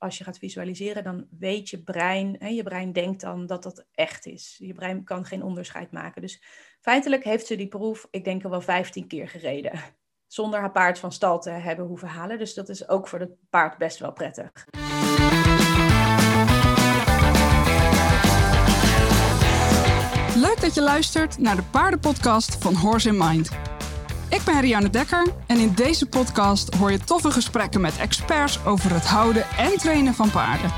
als je gaat visualiseren, dan weet je brein, hè, je brein denkt dan dat dat echt is. Je brein kan geen onderscheid maken. Dus feitelijk heeft ze die proef, ik denk al wel 15 keer gereden. Zonder haar paard van stal te hebben hoeven halen. Dus dat is ook voor het paard best wel prettig. Leuk dat je luistert naar de paardenpodcast van Horse in Mind. Ik ben Rianne Dekker en in deze podcast hoor je toffe gesprekken met experts over het houden en trainen van paarden.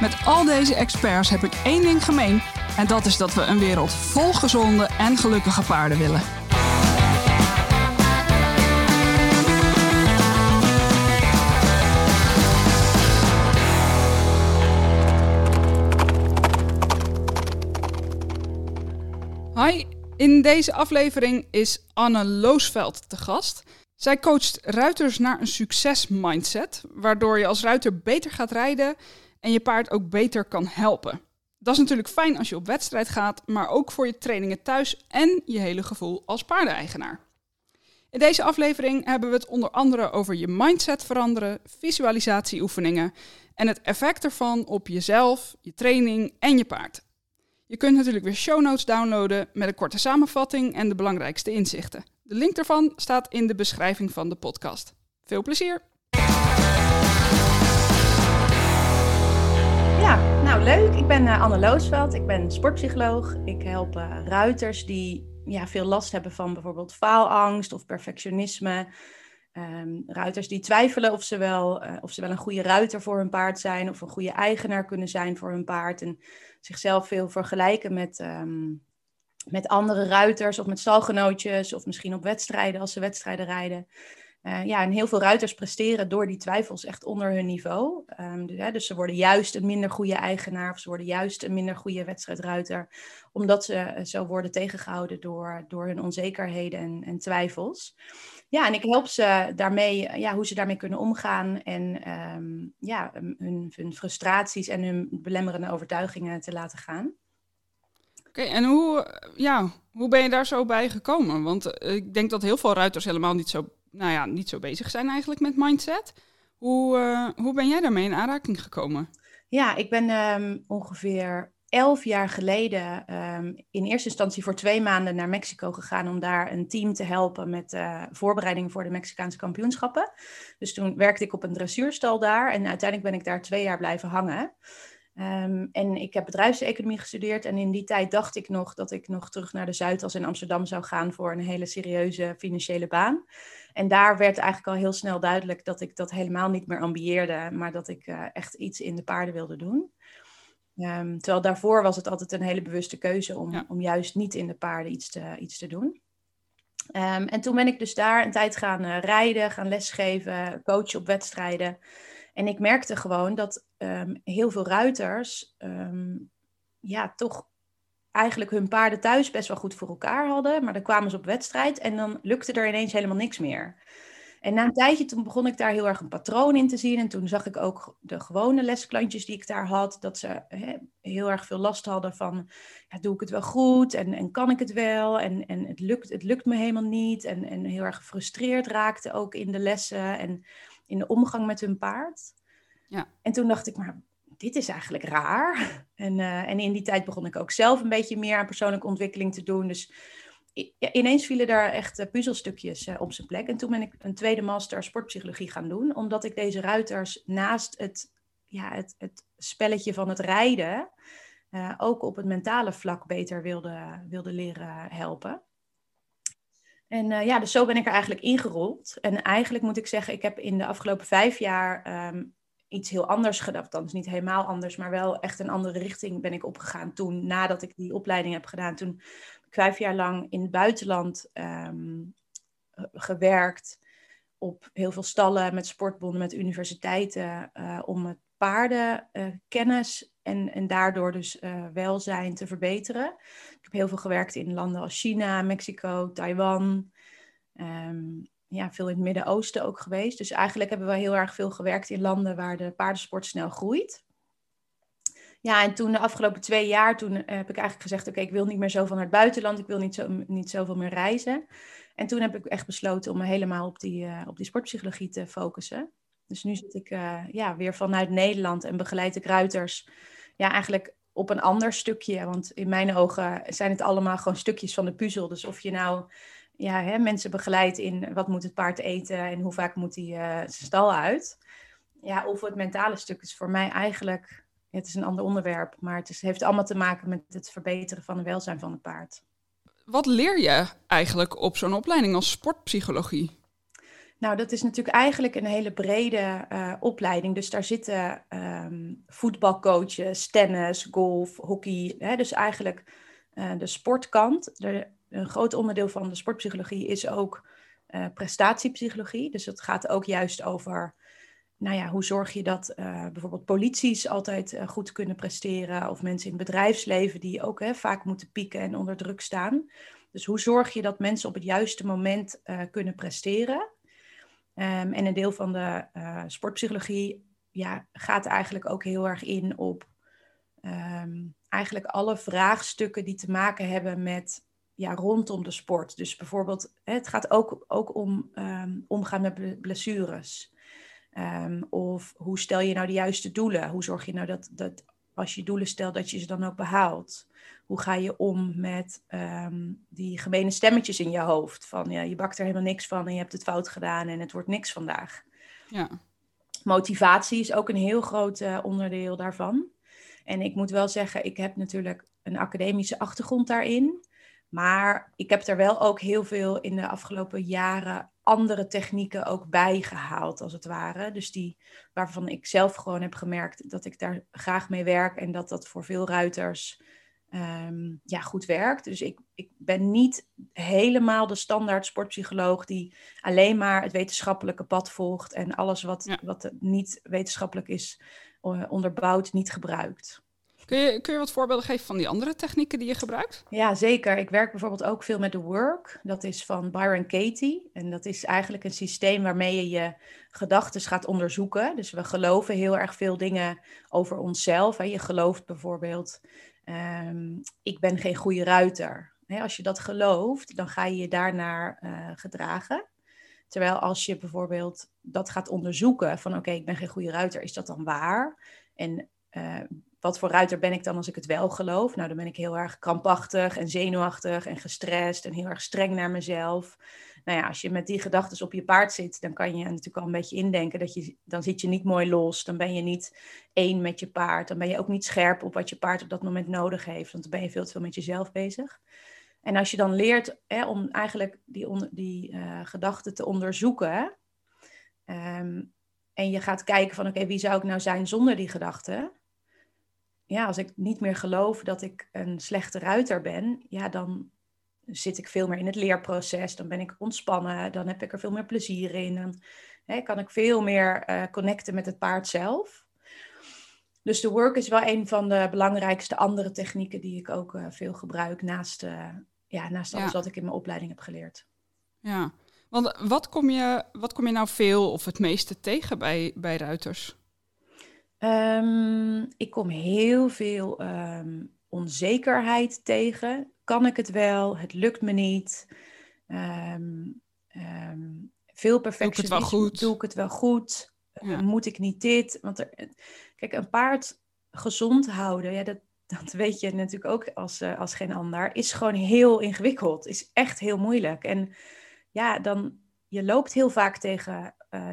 Met al deze experts heb ik één ding gemeen en dat is dat we een wereld vol gezonde en gelukkige paarden willen. Hi, in deze aflevering is Anne Loosveld te gast. Zij coacht ruiters naar een succesmindset, waardoor je als ruiter beter gaat rijden en je paard ook beter kan helpen. Dat is natuurlijk fijn als je op wedstrijd gaat, maar ook voor je trainingen thuis en je hele gevoel als paardeneigenaar. In deze aflevering hebben we het onder andere over je mindset veranderen, visualisatieoefeningen en het effect ervan op jezelf, je training en je paard. Je kunt natuurlijk weer show notes downloaden met een korte samenvatting en de belangrijkste inzichten. De link daarvan staat in de beschrijving van de podcast. Veel plezier! Ja, nou leuk. Ik ben uh, Anne Loosveld. Ik ben sportpsycholoog. Ik help uh, ruiters die ja, veel last hebben van bijvoorbeeld faalangst of perfectionisme. Um, ruiters die twijfelen of ze, wel, uh, of ze wel een goede ruiter voor hun paard zijn of een goede eigenaar kunnen zijn voor hun paard. En zichzelf veel vergelijken met, um, met andere ruiters of met stalgenootjes of misschien op wedstrijden als ze wedstrijden rijden. Uh, ja, en heel veel ruiters presteren door die twijfels echt onder hun niveau. Um, dus, hè, dus, ze worden juist een minder goede eigenaar of ze worden juist een minder goede wedstrijdruiter, omdat ze uh, zo worden tegengehouden door, door hun onzekerheden en, en, twijfels. Ja, en ik help ze daarmee, ja, hoe ze daarmee kunnen omgaan en um, ja, hun, hun, frustraties en hun belemmerende overtuigingen te laten gaan. Oké, okay, en hoe, ja, hoe ben je daar zo bij gekomen? Want uh, ik denk dat heel veel ruiters helemaal niet zo nou ja, niet zo bezig zijn eigenlijk met mindset. Hoe, uh, hoe ben jij daarmee in aanraking gekomen? Ja, ik ben um, ongeveer elf jaar geleden um, in eerste instantie voor twee maanden naar Mexico gegaan om daar een team te helpen met uh, voorbereiding voor de Mexicaanse kampioenschappen. Dus toen werkte ik op een dressuurstal daar en uiteindelijk ben ik daar twee jaar blijven hangen. Um, en ik heb bedrijfseconomie gestudeerd en in die tijd dacht ik nog dat ik nog terug naar de Zuidas in Amsterdam zou gaan voor een hele serieuze financiële baan. En daar werd eigenlijk al heel snel duidelijk dat ik dat helemaal niet meer ambieerde, maar dat ik uh, echt iets in de paarden wilde doen. Um, terwijl daarvoor was het altijd een hele bewuste keuze om, ja. om juist niet in de paarden iets te, iets te doen. Um, en toen ben ik dus daar een tijd gaan uh, rijden, gaan lesgeven, coachen op wedstrijden. En ik merkte gewoon dat um, heel veel ruiters ja, toch eigenlijk hun paarden thuis best wel goed voor elkaar hadden. Maar dan kwamen ze op wedstrijd en dan lukte er ineens helemaal niks meer. En na een tijdje toen begon ik daar heel erg een patroon in te zien. En toen zag ik ook de gewone lesklantjes die ik daar had, dat ze hè, heel erg veel last hadden van, ja, doe ik het wel goed en, en kan ik het wel? En, en het, lukt, het lukt me helemaal niet. En, en heel erg gefrustreerd raakten ook in de lessen en in de omgang met hun paard. Ja. En toen dacht ik, maar dit is eigenlijk raar. En, uh, en in die tijd begon ik ook zelf een beetje meer aan persoonlijke ontwikkeling te doen. Dus ineens vielen daar echt uh, puzzelstukjes uh, op zijn plek. En toen ben ik een tweede master sportpsychologie gaan doen. Omdat ik deze ruiters naast het, ja, het, het spelletje van het rijden... ook op het mentale vlak beter wilde, wilde leren helpen. En ja, dus zo ben ik er eigenlijk ingerold. En eigenlijk moet ik zeggen, ik heb in de afgelopen vijf jaar um, iets heel anders gedaan. Dan is niet helemaal anders, maar wel echt een andere richting ben ik opgegaan toen, nadat ik die opleiding heb gedaan. Toen vijf jaar lang in het buitenland um, gewerkt. Op heel veel stallen, met sportbonden, met universiteiten. Uh, om het paardenkennis en, en daardoor dus uh, welzijn te verbeteren. Ik heb heel veel gewerkt in landen als China, Mexico, Taiwan. Um, ja, veel in het Midden-Oosten ook geweest. Dus eigenlijk hebben we heel erg veel gewerkt in landen waar de paardensport snel groeit. Ja, en toen de afgelopen twee jaar, toen heb ik eigenlijk gezegd, oké, ik wil niet meer zo van het buitenland, ik wil niet, zo, niet zoveel meer reizen. En toen heb ik echt besloten om me helemaal op die, uh, op die sportpsychologie te focussen. Dus nu zit ik ja, weer vanuit Nederland en begeleid ik ruiters ja, eigenlijk op een ander stukje. Want in mijn ogen zijn het allemaal gewoon stukjes van de puzzel. Dus of je nou ja, hè, mensen begeleidt in wat moet het paard eten en hoe vaak moet hij zijn stal uit. Ja, of het mentale stuk is voor mij eigenlijk, het is een ander onderwerp, maar het is, heeft allemaal te maken met het verbeteren van het welzijn van het paard. Wat leer je eigenlijk op zo'n opleiding als sportpsychologie? Nou, dat is natuurlijk eigenlijk een hele brede uh, opleiding. Dus daar zitten um, voetbalcoaches, tennis, golf, hockey. Hè? Dus eigenlijk uh, de sportkant. De, een groot onderdeel van de sportpsychologie is ook uh, prestatiepsychologie. Dus het gaat ook juist over, nou ja, hoe zorg je dat bijvoorbeeld polities altijd goed kunnen presteren. Of mensen in het bedrijfsleven die ook hè, vaak moeten pieken en onder druk staan. Dus hoe zorg je dat mensen op het juiste moment kunnen presteren? Um, en een deel van de sportpsychologie ja, gaat eigenlijk ook heel erg in op um, eigenlijk alle vraagstukken die te maken hebben met ja, rondom de sport. Dus bijvoorbeeld, het gaat ook, ook om um, omgaan met blessures. Of hoe stel je nou de juiste doelen? Hoe zorg je nou dat, dat als je doelen stelt, dat je ze dan ook behaalt? Hoe ga je om met um, die gemene stemmetjes in je hoofd? Van ja, je bakt er helemaal niks van en je hebt het fout gedaan en het wordt niks vandaag. Ja. Motivatie is ook een heel groot uh, onderdeel daarvan. En ik moet wel zeggen, ik heb natuurlijk een academische achtergrond daarin. Maar ik heb er wel ook heel veel in de afgelopen jaren andere technieken ook bijgehaald, als het ware. Dus die waarvan ik zelf gewoon heb gemerkt dat ik daar graag mee werk en dat dat voor veel ruiters Ehm, ja, goed werkt. Dus ik, ik ben niet helemaal de standaard sportpsycholoog die alleen maar het wetenschappelijke pad volgt en alles wat, wat niet wetenschappelijk is uh, onderbouwd niet gebruikt. Kun je, kun je wat voorbeelden geven van die andere technieken die je gebruikt? Ja, zeker. Ik werk bijvoorbeeld ook veel met de Work. Dat is van Byron Katie. En dat is eigenlijk een systeem waarmee je je gedachten gaat onderzoeken. Dus we geloven heel erg veel dingen over onszelf. Je gelooft bijvoorbeeld um, ik ben geen goede ruiter. als je dat gelooft, dan ga je je daarnaar uh, gedragen. Terwijl als je bijvoorbeeld dat gaat onderzoeken van oké, ik ben geen goede ruiter, is dat dan waar? En uh, wat voor ruiter ben ik dan als ik het wel geloof? Nou, dan ben ik heel erg krampachtig en zenuwachtig en gestrest en heel erg streng naar mezelf nou ja, als je met die gedachten op je paard zit, dan kan je natuurlijk al een beetje indenken dat je, dan zit je niet mooi los, dan ben je niet één met je paard, dan ben je ook niet scherp op wat je paard op dat moment nodig heeft, want dan ben je veel te veel met jezelf bezig. En als je dan leert hè, om eigenlijk die, die uh, gedachten te onderzoeken, um, en je gaat kijken van oké, wie zou ik nou zijn zonder die gedachten? Ja, als ik niet meer geloof dat ik een slechte ruiter ben, ja, dan zit ik veel meer in het leerproces, dan ben ik ontspannen, dan heb ik er veel meer plezier in. Dan hè, kan ik veel meer uh, connecten met het paard zelf. Dus de work is wel een van de belangrijkste andere technieken die ik ook uh, veel gebruik naast, uh, ja, naast alles wat ik in mijn opleiding heb geleerd. Ja, want wat kom je, wat kom je nou veel of het meeste tegen bij, bij ruiters? Um, ik kom heel veel um, onzekerheid tegen kan ik het wel? Het lukt me niet. Um, um, veel perfectionisme. Doe ik het wel goed? Doe ik het wel goed? Ja. moet ik niet dit? Want er, kijk, een paard gezond houden, ja, dat, dat weet je natuurlijk ook als, uh, als geen ander, is gewoon heel ingewikkeld. Is echt heel moeilijk. En ja, dan, je loopt heel vaak tegen, uh,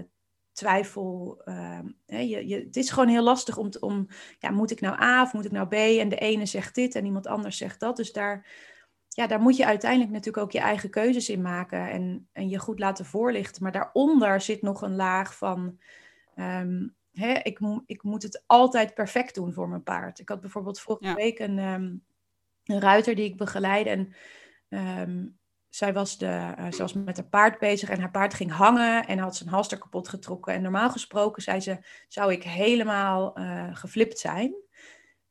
twijfel. Uh, je, je, het is gewoon heel lastig om, te, om, ja, moet ik nou A of moet ik nou B? En de ene zegt dit en iemand anders zegt dat. Dus daar, ja, daar moet je uiteindelijk natuurlijk ook je eigen keuzes in maken en, en je goed laten voorlichten. Maar daaronder zit nog een laag van, um, hè, ik, ik moet het altijd perfect doen voor mijn paard. Ik had bijvoorbeeld vorige week een, um, een ruiter die ik begeleid en um, zij was, de, uh, met haar paard bezig en haar paard ging hangen en had zijn halster kapot getrokken. En normaal gesproken, zei ze, zou ik helemaal uh, geflipt zijn.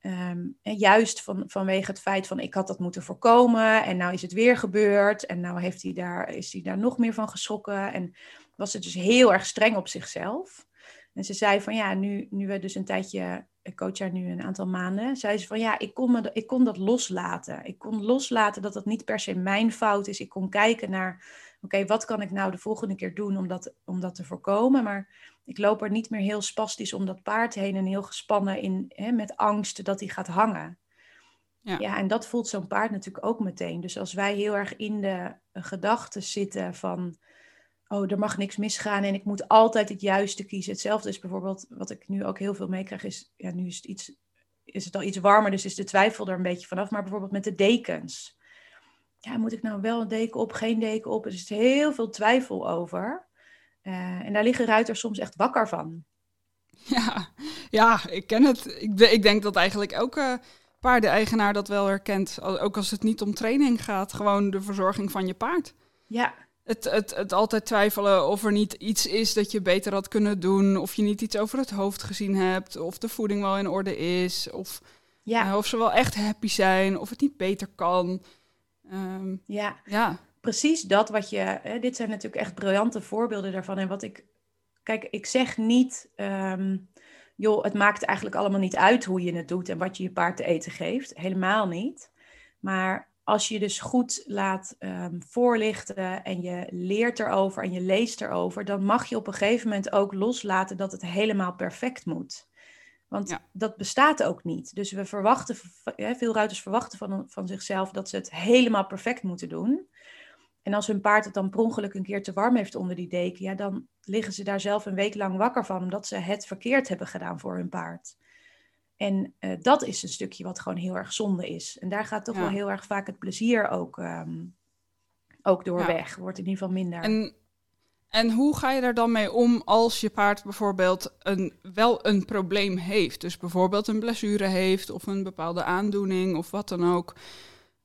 Um, en juist van, vanwege het feit van ik had dat moeten voorkomen en nou is het weer gebeurd en nou heeft hij daar, is hij daar nog meer van geschrokken en was het dus heel erg streng op zichzelf. En ze zei van ja, nu, nu we dus een tijdje, ik coach haar nu een aantal maanden, zei ze van ja, ik kon, me, ik kon dat loslaten. Ik kon loslaten dat dat niet per se mijn fout is. Ik kon kijken naar oké, wat kan ik nou de volgende keer doen om dat, om dat te voorkomen? Maar ik loop er niet meer heel spastisch om dat paard heen en heel gespannen in, hè, met angst dat hij gaat hangen. Ja. ja, en dat voelt zo'n paard natuurlijk ook meteen. Dus als wij heel erg in de gedachten zitten van, oh, er mag niks misgaan en ik moet altijd het juiste kiezen. Hetzelfde is bijvoorbeeld, wat ik nu ook heel veel meekrijg, is, ja, nu is het, iets, is het al iets warmer, dus is de twijfel er een beetje vanaf. Maar bijvoorbeeld met de dekens. Ja, moet ik nou wel een deken op, geen deken op? Er is heel veel twijfel over. Uh, en daar liggen ruiters soms echt wakker van. Ja, ja ik ken het. Ik, ik denk dat eigenlijk elke paardeneigenaar dat wel herkent. Ook als het niet om training gaat, gewoon de verzorging van je paard. Ja. Het, het, het altijd twijfelen of er niet iets is dat je beter had kunnen doen. Of je niet iets over het hoofd gezien hebt. Of de voeding wel in orde is. Of, ja. Uh, of ze wel echt happy zijn. Of het niet beter kan. Um, ja. ja, precies dat wat je. Hè, dit zijn natuurlijk echt briljante voorbeelden daarvan. En wat ik. Kijk, ik zeg niet. Um, joh, het maakt eigenlijk allemaal niet uit hoe je het doet en wat je je paard te eten geeft. Helemaal niet. Maar als je dus goed laat um, voorlichten en je leert erover en je leest erover, dan mag je op een gegeven moment ook loslaten dat het helemaal perfect moet. Want dat bestaat ook niet. Dus we verwachten, veel ruiters verwachten van, van zichzelf dat ze het helemaal perfect moeten doen. En als hun paard het dan per ongeluk een keer te warm heeft onder die deken, ja, dan liggen ze daar zelf een week lang wakker van, omdat ze het verkeerd hebben gedaan voor hun paard. En uh, dat is een stukje wat gewoon heel erg zonde is. En daar gaat toch wel heel erg vaak het plezier ook, um, ook door weg. Wordt in ieder geval minder. En, en hoe ga je daar dan mee om als je paard bijvoorbeeld een, wel een probleem heeft? Dus bijvoorbeeld een blessure heeft of een bepaalde aandoening of wat dan ook.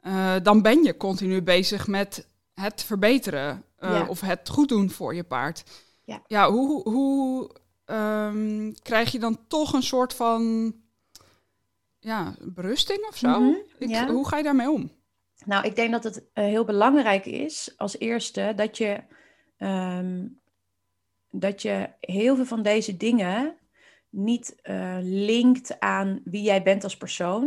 Uh, dan ben je continu bezig met het verbeteren uh, of het goed doen voor je paard. Ja, ja hoe, hoe um, krijg je dan toch een soort van ja, berusting of zo? Mm Ik, hoe ga je daarmee om? Nou, ik denk dat het uh, heel belangrijk is als eerste dat je, um, dat je heel veel van deze dingen niet uh, linkt aan wie jij bent als persoon.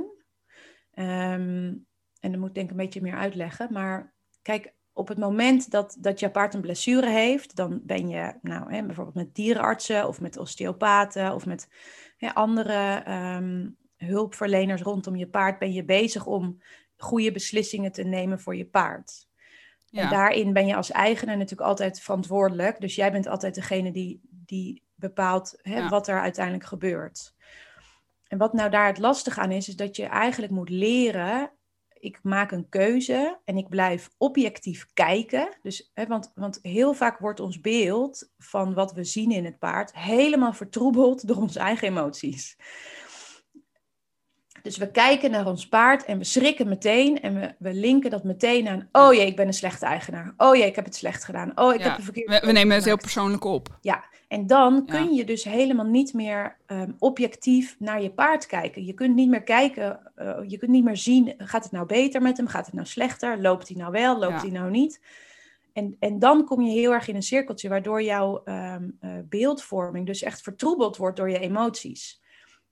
Um, en dat moet ik denk ik een beetje meer uitleggen. Maar kijk, op het moment dat, dat je paard een blessure heeft, dan ben je nou, hè, bijvoorbeeld met dierenartsen of met osteopaten of met hè, andere um, hulpverleners rondom je paard, ben je bezig om goede beslissingen te nemen voor je paard. Ja. En daarin ben je als eigenaar natuurlijk altijd verantwoordelijk. Dus jij bent altijd degene die, die bepaalt hè, wat er uiteindelijk gebeurt. En wat nou daar het lastig aan is, is dat je eigenlijk moet leren ik maak een keuze en ik blijf objectief kijken. Dus, hè, want, want heel vaak wordt ons beeld van wat we zien in het paard helemaal vertroebeld door onze eigen emoties. Dus we kijken naar ons paard en we schrikken meteen en we, we linken dat meteen aan. Oh jee, ik ben een slechte eigenaar. Oh jee, ik heb het slecht gedaan. Oh, ik heb een verkeerd. We, we nemen het heel persoonlijk op. Ja, en dan kun je dus helemaal niet meer um, objectief naar je paard kijken. Je kunt niet meer kijken, uh, je kunt niet meer zien, gaat het nou beter met hem? Gaat het nou slechter? Loopt hij nou wel? Loopt hij nou niet? En, en dan kom je heel erg in een cirkeltje, waardoor jouw um, uh, beeldvorming dus echt vertroebeld wordt door je emoties.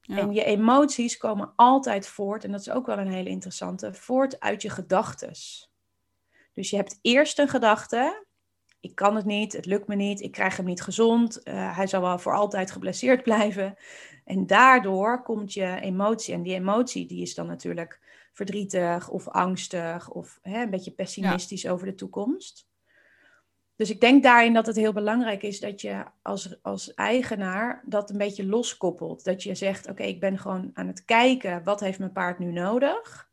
Ja. En je emoties komen altijd voort, en dat is ook wel een hele interessante, voort uit je gedachtes. Dus je hebt eerst een gedachte, ik kan het niet, het lukt me niet, ik krijg hem niet gezond, uh, hij zal wel voor altijd geblesseerd blijven. En daardoor komt je emotie, en die emotie die is dan natuurlijk verdrietig of angstig of hè, een beetje pessimistisch ja. over de toekomst. Dus ik denk daarin dat het heel belangrijk is dat je als, als eigenaar dat een beetje loskoppelt. Dat je zegt, oké, okay, ik ben gewoon aan het kijken, wat heeft mijn paard nu nodig?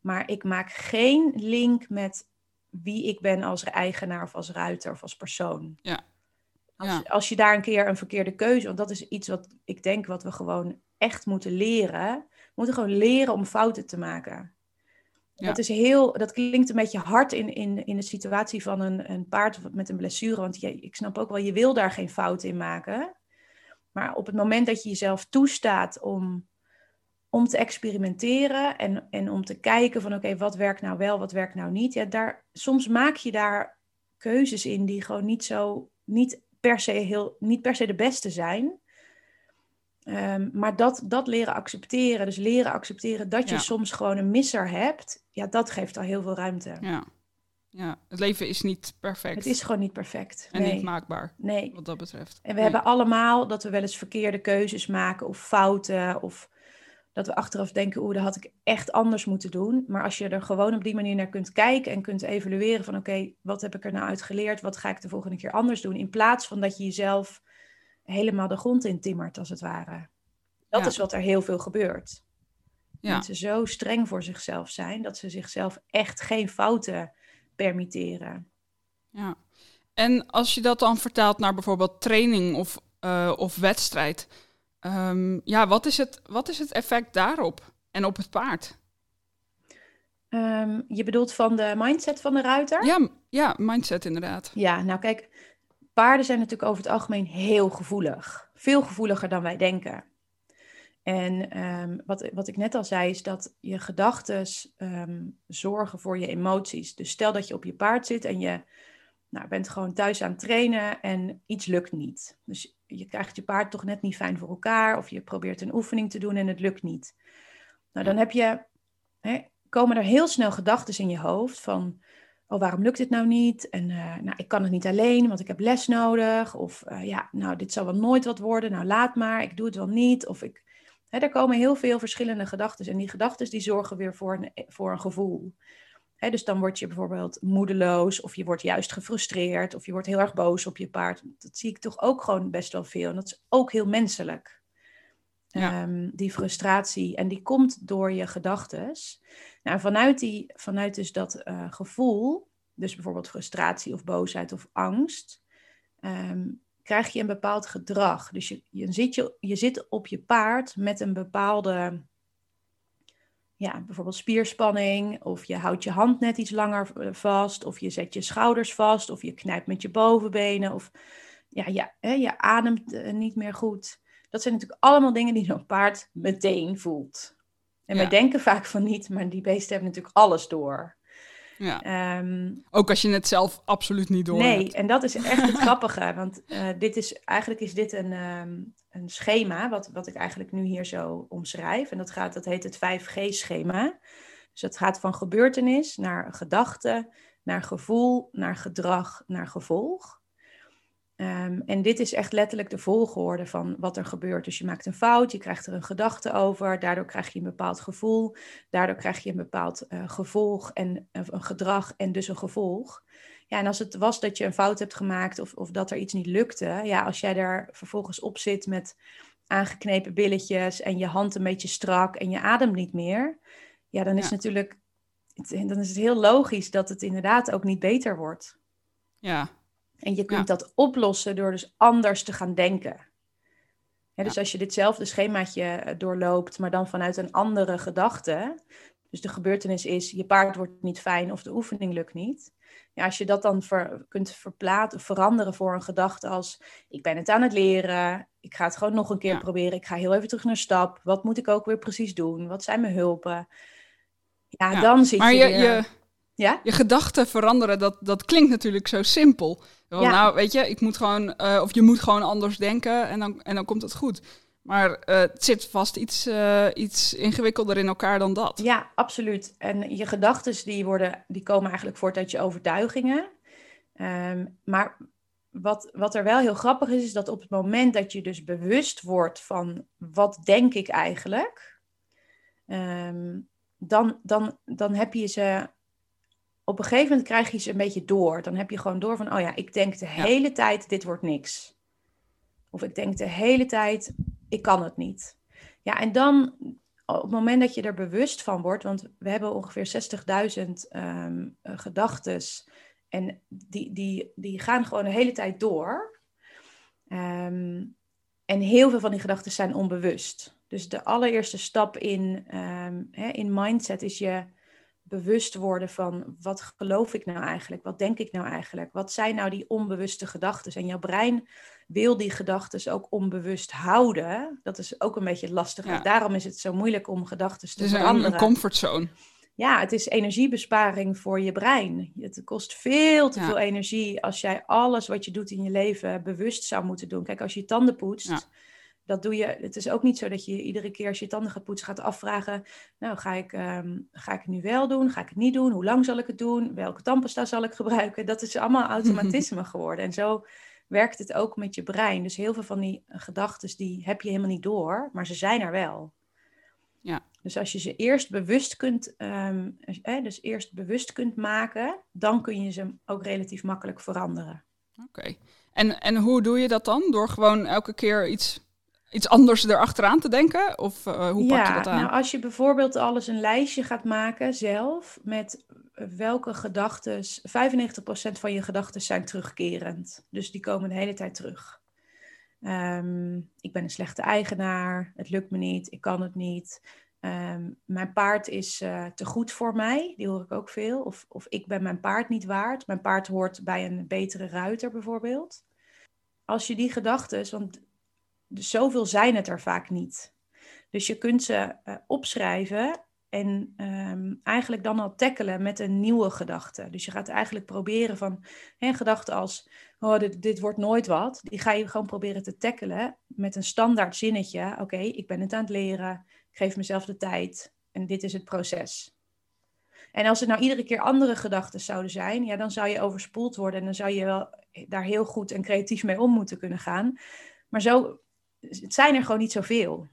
Maar ik maak geen link met wie ik ben als eigenaar of als ruiter of als persoon. Ja. Als, ja. als je daar een keer een verkeerde keuze, want dat is iets wat ik denk wat we gewoon echt moeten leren. We moeten gewoon leren om fouten te maken. Dat, is heel, dat klinkt een beetje hard in, in, in de situatie van een, een paard met een blessure. Want je, ik snap ook wel, je wil daar geen fouten in maken. Maar op het moment dat je jezelf toestaat om om te experimenteren en, en om te kijken van oké, wat werkt nou wel, wat werkt nou niet. Ja, daar, soms maak je daar keuzes in die gewoon niet zo, niet per se, heel, niet per se de beste zijn. Um, maar dat, dat leren accepteren, dus leren accepteren dat je ja. soms gewoon een misser hebt, ja, dat geeft al heel veel ruimte. Ja. Ja, het leven is niet perfect. Het is gewoon niet perfect. En nee. niet maakbaar, Nee. wat dat betreft. En we Nee. hebben allemaal dat we wel eens verkeerde keuzes maken of fouten. Of dat we achteraf denken, oeh, dat had ik echt anders moeten doen. Maar als je er gewoon op die manier naar kunt kijken en kunt evalueren van oké, wat heb ik er nou uit geleerd? Wat ga ik de volgende keer anders doen? In plaats van dat je jezelf helemaal de grond in timmert, als het ware. Dat Ja. is wat er heel veel gebeurt. Ja. Mensen zo streng voor zichzelf zijn dat ze zichzelf echt geen fouten permitteren. Ja. En als je dat dan vertaalt naar bijvoorbeeld training of, eh, of wedstrijd, ehm, ja, wat is, het, wat is het effect daarop en op het paard? Ehm, je bedoelt van de mindset van de ruiter? Ja, ja, mindset inderdaad. Ja, nou kijk, paarden zijn natuurlijk over het algemeen heel gevoelig. Veel gevoeliger dan wij denken. En ehm, wat, wat ik net al zei, is dat je gedachten zorgen voor je emoties. Dus stel dat je op je paard zit en je nou, bent gewoon thuis aan het trainen en iets lukt niet. Dus je krijgt je paard toch net niet fijn voor elkaar, of je probeert een oefening te doen en het lukt niet. Nou, dan heb je, hè, komen er heel snel gedachten in je hoofd van, oh, waarom lukt dit nou niet? En eh, nou, ik kan het niet alleen, want ik heb les nodig. Of eh, ja, nou, dit zal wel nooit wat worden. Nou, laat maar, ik doe het wel niet. Of ik, hè, er komen heel veel verschillende gedachten. En die gedachten die zorgen weer voor een, voor een gevoel. Hè, dus dan word je bijvoorbeeld moedeloos, of je wordt juist gefrustreerd, of je wordt heel erg boos op je paard. Dat zie ik toch ook gewoon best wel veel. En dat is ook heel menselijk. Ehm, die frustratie. En die komt door je gedachtes. Nou, vanuit, die, vanuit dus dat eh, gevoel, dus bijvoorbeeld frustratie of boosheid of angst, ehm, krijg je een bepaald gedrag. Dus je, je, zit je, je zit op je paard met een bepaalde, ja, bijvoorbeeld spierspanning, of je houdt je hand net iets langer eh, vast, of je zet je schouders vast, of je knijpt met je bovenbenen, of ja, ja, je ademt eh, niet meer goed. Dat zijn natuurlijk allemaal dingen die zo'n paard meteen voelt. En wij Ja. denken vaak van niet, maar die beesten hebben natuurlijk alles door. Ja. Ehm, Ook als je het zelf absoluut niet door nee, hebt. en dat is echt het grappige. Want eh, dit is, eigenlijk is dit een, ehm, een schema, wat, wat ik eigenlijk nu hier zo omschrijf. En dat, gaat, dat heet het 5G-schema. Dus dat gaat van gebeurtenis naar gedachte, naar gevoel, naar gedrag, naar gevolg. Ehm, en dit is echt letterlijk de volgorde van wat er gebeurt. Dus je maakt een fout, je krijgt er een gedachte over, daardoor krijg je een bepaald gevoel, daardoor krijg je een bepaald eh, gevolg en een gedrag en dus een gevolg. Ja, en als het was dat je een fout hebt gemaakt of, of dat er iets niet lukte, ja, als jij daar vervolgens op zit met aangeknepen billetjes en je hand een beetje strak en je adem niet meer, ja, dan is Ja. natuurlijk, het- dan is het heel logisch dat het inderdaad ook niet beter wordt. Ja, En je kunt dat oplossen door dus anders te gaan denken. Dus als je ditzelfde schemaatje eh, doorloopt, maar dan vanuit een andere gedachte. Dus de gebeurtenis is, je paard wordt niet fijn of de oefening lukt niet. Ja, als je dat dan ver- kunt verplaatsen, veranderen voor een gedachte als, ik ben het aan het leren, ik ga het gewoon nog een keer Ja. proberen, ik ga heel even terug naar stap. Wat moet ik ook weer precies doen? Wat zijn mijn hulpen? Ja, Ja, dan zit maar je, je, Ja? je gedachten veranderen, dat, dat klinkt natuurlijk zo simpel. Ja. Nou, weet je, ik moet gewoon, eh, of je moet gewoon anders denken en dan, en dan komt het goed. Maar eh, het zit vast iets, eh, iets ingewikkelder in elkaar dan dat. Ja, absoluut. En je gedachten die worden, die komen eigenlijk voort uit je overtuigingen. Ehm, maar wat, wat er wel heel grappig is, is dat op het moment dat je dus bewust wordt van wat denk ik eigenlijk, ehm, dan, dan, dan heb je ze, op een gegeven moment krijg je ze een beetje door. Dan heb je gewoon door van, oh ja, ik denk de hele tijd, dit wordt niks. Of ik denk de hele tijd, ik kan het niet. Ja, en dan op het moment dat je er bewust van wordt, want we hebben ongeveer 60.000 ehm gedachten en die, die, die gaan gewoon de hele tijd door. Ehm, en heel veel van die gedachten zijn onbewust. Dus de allereerste stap in, ehm, hè, in mindset is je bewust worden van wat geloof ik nou eigenlijk? Wat denk ik nou eigenlijk? Wat zijn nou die onbewuste gedachten? En jouw brein wil die gedachten ook onbewust houden. Dat is ook een beetje lastig. Ja. Daarom is het zo moeilijk om gedachten te is een, veranderen. een comfortzone. Ja, het is energiebesparing voor je brein. Het kost veel te Ja. veel energie als jij alles wat je doet in je leven bewust zou moeten doen. Kijk, als je je tanden poetst, Ja. Dat doe je. Het is ook niet zo dat je iedere keer als je tanden gaat poetsen gaat afvragen. Nou, ga ik, ehm, ga ik het nu wel doen? Ga ik het niet doen? Hoe lang zal ik het doen? Welke tandpasta zal ik gebruiken? Dat is allemaal automatisme geworden. En zo werkt het ook met je brein. Dus heel veel van die gedachten die heb je helemaal niet door, maar ze zijn er wel. Ja. Dus als je ze eerst bewust kunt, um, dus eerst bewust kunt maken, dan kun je ze ook relatief makkelijk veranderen. Oké. En, en hoe doe je dat dan? Door gewoon elke keer iets, iets anders erachteraan te denken? Of uh, hoe pak je dat aan? Nou, als je bijvoorbeeld alles een lijstje gaat maken zelf met welke gedachten, 95% van je gedachten zijn terugkerend. Dus die komen de hele tijd terug. Um, ik ben een slechte eigenaar, het lukt me niet, ik kan het niet. Um, mijn paard is uh, te goed voor mij, die hoor ik ook veel. Of, of ik ben mijn paard niet waard. Mijn paard hoort bij een betere ruiter bijvoorbeeld. Als je die gedachten, want zoveel zijn het er vaak niet. Dus je kunt ze uh, opschrijven en um, eigenlijk dan al tackelen met een nieuwe gedachte. Dus je gaat eigenlijk proberen van een gedachte als: oh, dit, dit, wordt nooit wat. Die ga je gewoon proberen te tackelen met een standaard zinnetje. Oké, ik ben het aan het leren. Ik geef mezelf de tijd. En dit is het proces. En als het nou iedere keer andere gedachten zouden zijn, ja, dan zou je overspoeld worden. En dan zou je wel daar heel goed en creatief mee om moeten kunnen gaan. Maar zo, het zijn er gewoon niet zoveel.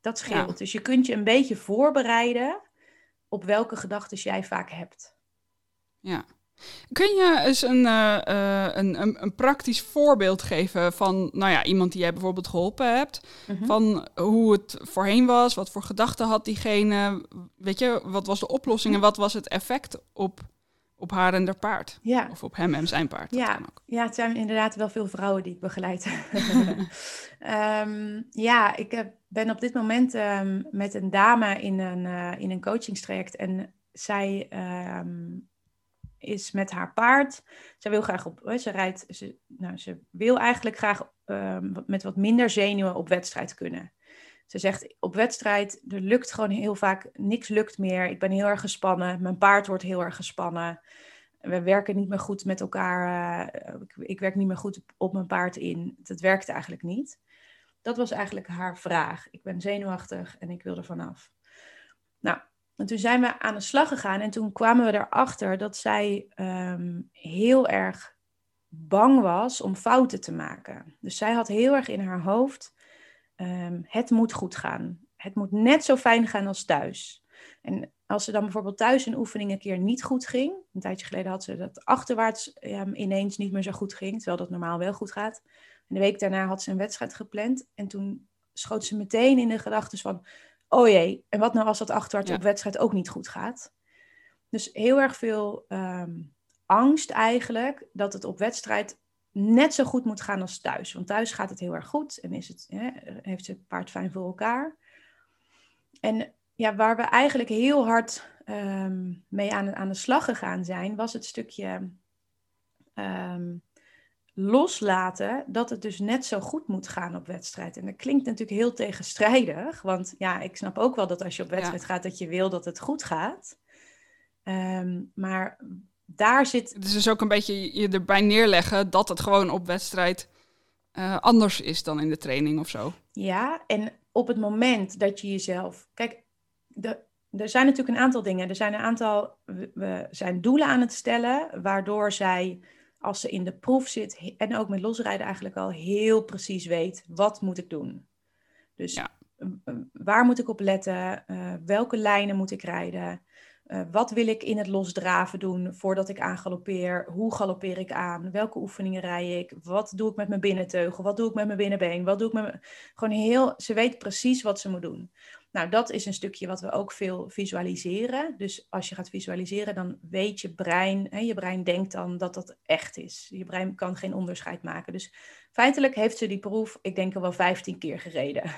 Dat scheelt. Dus je kunt je een beetje voorbereiden op welke gedachten jij vaak hebt. Ja. Kun je eens een, uh, een, een, een, praktisch voorbeeld geven van nou ja, iemand die jij bijvoorbeeld geholpen hebt? Mhm. Van hoe het voorheen was, wat voor gedachten had diegene? Weet je, wat was de oplossing en wat was het effect op op haar en haar paard. Ja. Of op hem en zijn paard. Ja. ja, het zijn inderdaad wel veel vrouwen die ik begeleid. um, ja, ik heb, ben op dit moment um, met een dame in een, uh, in een coachingstraject. En zij um, is met haar paard. Zij wil graag op. Ze rijdt. Ze, nou, ze wil eigenlijk graag met wat minder zenuwen op wedstrijd kunnen. Ze zegt op wedstrijd, er lukt gewoon heel vaak, niks lukt meer. Ik ben heel erg gespannen. Mijn paard wordt heel erg gespannen. We werken niet meer goed met elkaar. Uh, ik, werk niet meer goed op mijn paard in. Dat werkt eigenlijk niet. Dat was eigenlijk haar vraag. Ik ben zenuwachtig en ik wil er vanaf. Nou, en toen zijn we aan de slag gegaan en toen kwamen we erachter dat zij um, heel erg bang was om fouten te maken. Dus zij had heel erg in haar hoofd Ehm, het moet goed gaan. Het moet net zo fijn gaan als thuis. En als ze dan bijvoorbeeld thuis een oefening een keer niet goed ging, een tijdje geleden had ze dat achterwaarts ineens niet meer zo goed ging, terwijl dat normaal wel goed gaat. En de week daarna had ze een wedstrijd gepland en toen schoot ze meteen in de gedachten van, oh jee, en wat nou als dat achterwaarts op wedstrijd ook niet goed gaat? Dus heel erg veel ehm, angst eigenlijk dat het op wedstrijd net zo goed moet gaan als thuis. Want thuis gaat het heel erg goed en is het, hè, heeft het paard fijn voor elkaar. En ja, waar we eigenlijk heel hard ehm, mee aan, aan de slag gegaan zijn, was het stukje um, loslaten dat het dus net zo goed moet gaan op wedstrijd. En dat klinkt natuurlijk heel tegenstrijdig, want ja, ik snap ook wel dat als je op wedstrijd gaat, dat je wil dat het goed gaat. Um, maar daar zit. Het is dus ook een beetje je erbij neerleggen dat het gewoon op wedstrijd uh, anders is dan in de training of zo. Ja, en op het moment dat je jezelf. Kijk, de, er zijn natuurlijk een aantal dingen. Er zijn een aantal. We zijn doelen aan het stellen, waardoor zij. Als ze in de proef zit en ook met losrijden eigenlijk al heel precies weet wat moet ik doen. Dus ja. waar moet ik op letten? Uh, welke lijnen moet ik rijden? Uh, wat wil ik in het losdraven doen voordat ik aangaloppeer? Hoe galoppeer ik aan? Welke oefeningen rij ik? Wat doe ik met mijn binnenteugel? Wat doe ik met mijn binnenbeen? Wat doe ik met. Gewoon heel... Ze weet precies wat ze moet doen. Nou, dat is een stukje wat we ook veel visualiseren. Dus als je gaat visualiseren, dan weet je brein... Hè, je brein denkt dan dat dat echt is. Je brein kan geen onderscheid maken. Dus feitelijk heeft ze die proef, ik denk al wel 15 keer gereden.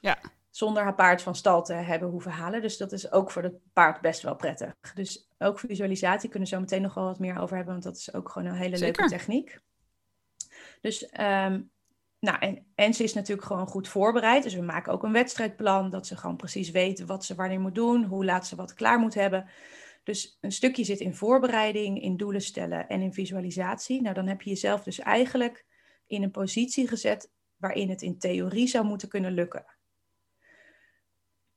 Ja zonder haar paard van stal te hebben hoeven halen. Dus dat is ook voor het paard best wel prettig. Dus ook visualisatie kunnen we zo meteen nog wel wat meer over hebben, want dat is ook gewoon een hele leuke techniek. Dus, ehm, nou, en, en ze is natuurlijk gewoon goed voorbereid. Dus we maken ook een wedstrijdplan, dat ze gewoon precies weet wat ze wanneer moet doen, hoe laat ze wat klaar moet hebben. Dus een stukje zit in voorbereiding, in doelen stellen en in visualisatie. Nou, dan heb je jezelf dus eigenlijk in een positie gezet waarin het in theorie zou moeten kunnen lukken.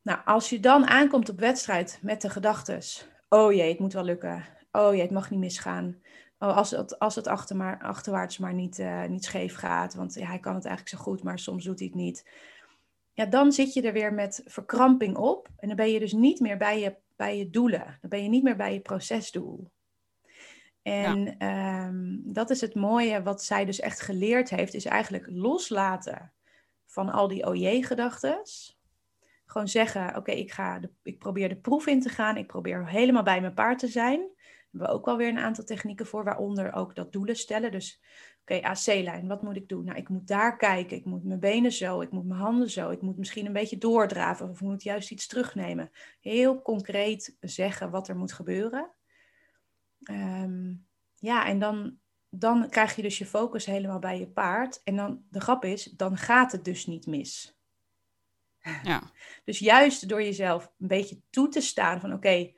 Nou, als je dan aankomt op wedstrijd met de gedachtes, oh jee, het moet wel lukken. Oh jee, het mag niet misgaan. Oh, als het, als het achter maar, achterwaarts maar niet, uh, niet scheef gaat, want ja, hij kan het eigenlijk zo goed, maar soms doet hij het niet. Ja, dan zit je er weer met verkramping op en dan ben je dus niet meer bij je, bij je doelen. Dan ben je niet meer bij je procesdoel. En ehm, dat is het mooie wat zij dus echt geleerd heeft, is eigenlijk loslaten van al die OJ-gedachtes. Gewoon zeggen, oké, ik ik, ik probeer de proef in te gaan, ik probeer helemaal bij mijn paard te zijn. Daar hebben we ook wel weer een aantal technieken voor, waaronder ook dat doelen stellen. Dus, oké, AC-lijn, wat moet ik doen? Nou, ik moet daar kijken, ik moet mijn benen zo, ik moet mijn handen zo, ik moet misschien een beetje doordraven of ik moet juist iets terugnemen. Heel concreet zeggen wat er moet gebeuren. Ehm, ja, en dan, dan krijg je dus je focus helemaal bij je paard. En dan, de grap is, dan gaat het dus niet mis. Ja. Dus juist door jezelf een beetje toe te staan van oké,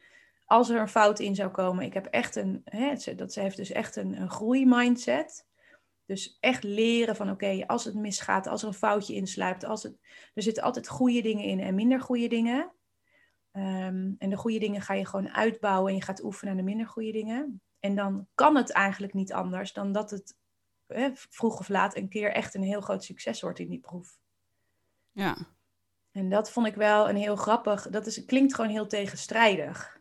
als er een fout in zou komen, ik heb echt een, hè, dat ze heeft dus echt een, een groeimindset. Dus echt leren van oké, als het misgaat, als er een foutje insluipt, als het, er zitten altijd goede dingen in en minder goede dingen. Ehm, en de goede dingen ga je gewoon uitbouwen en je gaat oefenen aan de minder goede dingen. En dan kan het eigenlijk niet anders dan dat het vroeg of laat een keer echt een heel groot succes wordt in die proef. Ja. En dat vond ik wel een heel grappig. Dat is, klinkt gewoon heel tegenstrijdig.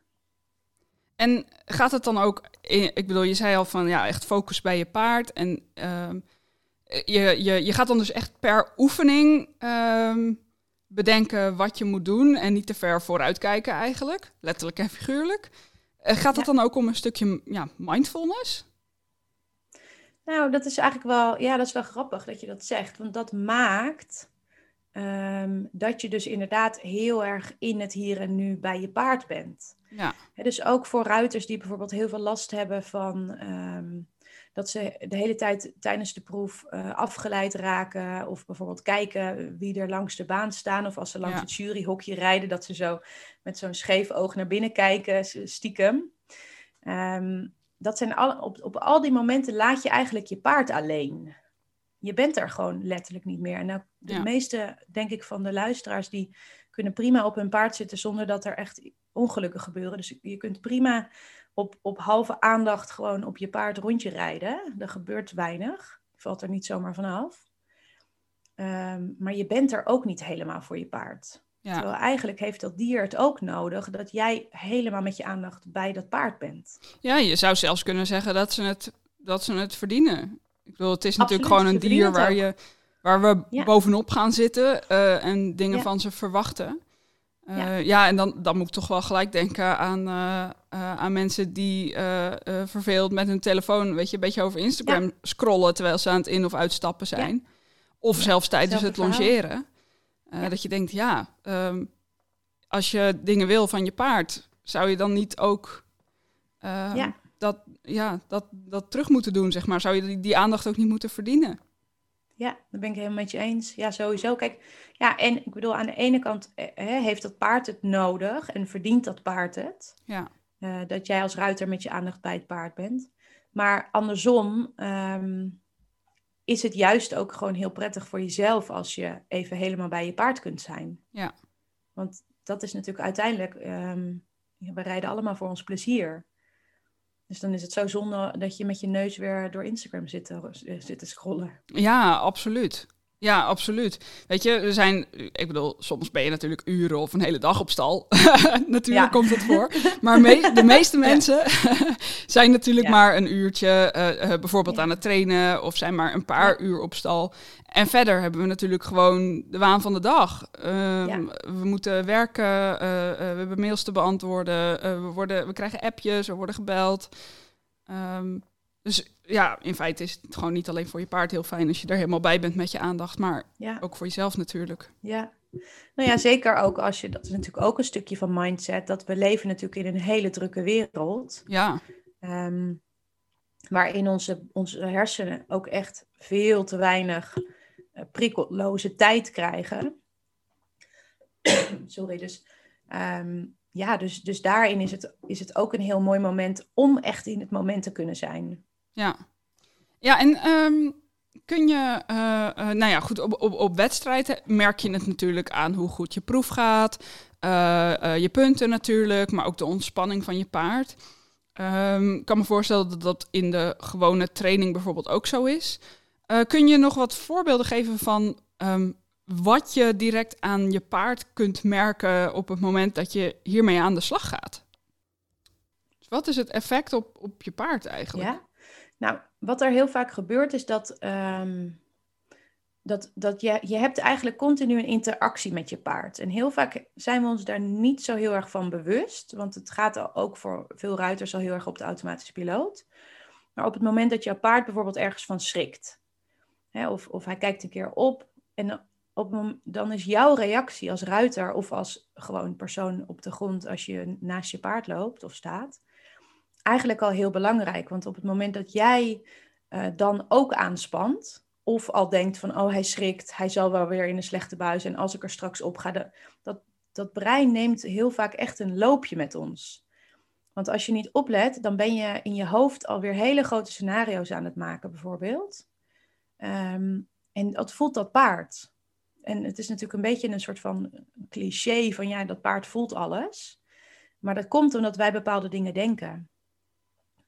En gaat het dan ook, in, ik bedoel, je zei al van ja, echt focus bij je paard. En ehm, je, je, je gaat dan dus echt per oefening ehm, bedenken wat je moet doen en niet te ver vooruit kijken eigenlijk, letterlijk en figuurlijk. Uh, gaat het dan ook om een stukje ja, mindfulness? Nou, dat is eigenlijk wel, ja, dat is wel grappig dat je dat zegt, want dat maakt um, dat je dus inderdaad heel erg in het hier en nu bij je paard bent. Ja. dus ook voor ruiters die bijvoorbeeld heel veel last hebben van um, dat ze de hele tijd tijdens de proef uh, afgeleid raken. Of bijvoorbeeld kijken wie er langs de baan staan. Of als ze langs het juryhokje rijden, dat ze zo met zo'n scheef oog naar binnen kijken, stiekem. Um, dat zijn al, op, op al die momenten laat je eigenlijk je paard alleen. Je bent er gewoon letterlijk niet meer. En nou, de meeste, denk ik, van de luisteraars, die kunnen prima op hun paard zitten zonder dat er echt ongelukken gebeuren. Dus je kunt prima op, op halve aandacht gewoon op je paard rondje rijden. Er gebeurt weinig. Valt er niet zomaar vanaf. Um, maar je bent er ook niet helemaal voor je paard. Ja. Terwijl eigenlijk heeft dat dier het ook nodig dat jij helemaal met je aandacht bij dat paard bent. Ja, je zou zelfs kunnen zeggen dat ze het, dat ze het verdienen. Ik bedoel, het is natuurlijk gewoon een dier waar, je, waar we bovenop gaan zitten uh, en dingen van ze verwachten. Ja. Eh, ja. en dan, dan moet ik toch wel gelijk denken aan, uh, aan mensen die verveeld met hun telefoon, weet je, een beetje over Instagram scrollen terwijl ze aan het in- of uitstappen zijn. Of zelfs tijdens het longeren. Dat je denkt, ja, um, als je dingen wil van je paard, zou je dan niet ook dat, ja, dat, dat terug moeten doen, zeg maar? Zou je die, die aandacht ook niet moeten verdienen? Ja, dat ben ik helemaal met je eens. Ja, sowieso. Kijk, ja, en ik bedoel, aan de ene kant eh, heeft dat paard het nodig en verdient dat paard het. Ja. Uh, dat jij als ruiter met je aandacht bij het paard bent. Maar andersom um, is het juist ook gewoon heel prettig voor jezelf als je even helemaal bij je paard kunt zijn. Ja. Want dat is natuurlijk uiteindelijk, um, we rijden allemaal voor ons plezier. Dus dan is het zo zonde dat je met je neus weer door Instagram zit te, zit te scrollen. Ja, absoluut. Ja, absoluut. Weet je, er zijn, ik bedoel, soms ben je natuurlijk uren of een hele dag op stal. natuurlijk komt het voor. Maar de meeste mensen zijn natuurlijk maar een uurtje uh, bijvoorbeeld aan het trainen of zijn maar een paar uur op stal. En verder hebben we natuurlijk gewoon de waan van de dag. Ehm, we moeten werken, uh, we hebben mails te beantwoorden, we, worden, we krijgen appjes, we worden gebeld. Um, dus ja, in feite is het gewoon niet alleen voor je paard heel fijn als je er helemaal bij bent met je aandacht, maar ook voor jezelf natuurlijk. Ja, nou ja, zeker ook als je, dat is natuurlijk ook een stukje van mindset, dat we leven natuurlijk in een hele drukke wereld. Ja. Um, waarin onze, onze hersenen ook echt veel te weinig uh, prikkelloze tijd krijgen. Sorry, dus um, ja, dus, dus daarin is het, is het ook een heel mooi moment om echt in het moment te kunnen zijn. Ja, ja en um, kun je, uh, uh, nou ja, goed, op, op, op wedstrijden merk je het natuurlijk aan hoe goed je proef gaat. Uh, je punten natuurlijk, maar ook de ontspanning van je paard. Um, ik kan me voorstellen dat dat in de gewone training bijvoorbeeld ook zo is. kun je nog wat voorbeelden geven van um, wat je direct aan je paard kunt merken op het moment dat je hiermee aan de slag gaat? Wat is het effect op, op je paard eigenlijk? Ja, nou, wat er heel vaak gebeurt is dat, um, dat, dat je, je hebt eigenlijk continu een interactie met je paard. En heel vaak zijn we ons daar niet zo heel erg van bewust, want het gaat ook voor veel ruiters al heel erg op de automatische piloot. Maar op het moment dat jouw paard bijvoorbeeld ergens van schrikt, hè, of, of hij kijkt een keer op en op, dan is jouw reactie als ruiter of als gewoon persoon op de grond als je naast je paard loopt of staat, eigenlijk al heel belangrijk. Want op het moment dat jij uh, dan ook aanspant, of al denkt van, oh hij schrikt, hij zal wel weer in een slechte bui zijn als ik er straks op ga, de, dat, dat brein neemt heel vaak echt een loopje met ons. Want als je niet oplet, dan ben je in je hoofd alweer hele grote scenario's aan het maken, bijvoorbeeld. Um, en dat voelt dat paard. En het is natuurlijk een beetje een soort van cliché van ja, dat paard voelt alles. Maar dat komt omdat wij bepaalde dingen denken.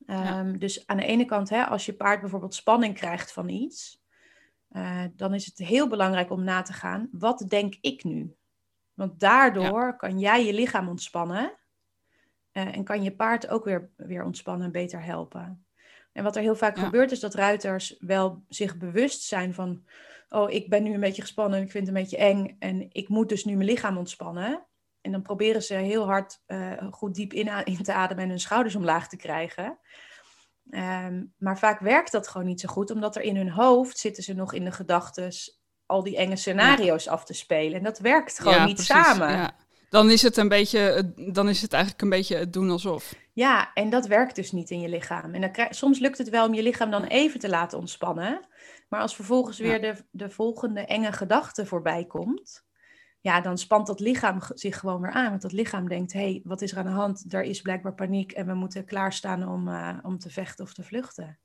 Um, Dus aan de ene kant, hè, als je paard bijvoorbeeld spanning krijgt van iets, uh, dan is het heel belangrijk om na te gaan, wat denk ik nu? Want daardoor kan jij je lichaam ontspannen uh, en kan je paard ook weer, weer ontspannen en beter helpen. En wat er heel vaak ja. gebeurt is dat ruiters wel zich bewust zijn van, oh, ik ben nu een beetje gespannen en ik vind het een beetje eng en ik moet dus nu mijn lichaam ontspannen. En dan proberen ze heel hard uh, goed diep in, in, te ademen en hun schouders omlaag te krijgen. Um, maar vaak werkt dat gewoon niet zo goed, omdat er in hun hoofd zitten ze nog in de gedachten al die enge scenario's ja. af te spelen. En dat werkt gewoon ja, niet precies, samen. Ja. Dan is het een beetje, dan is het eigenlijk een beetje het doen alsof. Ja, en dat werkt dus niet in je lichaam. En dan krijg, soms lukt het wel om je lichaam dan even te laten ontspannen. Maar als vervolgens weer de, de volgende enge gedachte voorbij komt, ja, dan spant dat lichaam zich gewoon weer aan. Want dat lichaam denkt, hé, hey, wat is er aan de hand? Er is blijkbaar paniek en we moeten klaarstaan om, uh, om te vechten of te vluchten.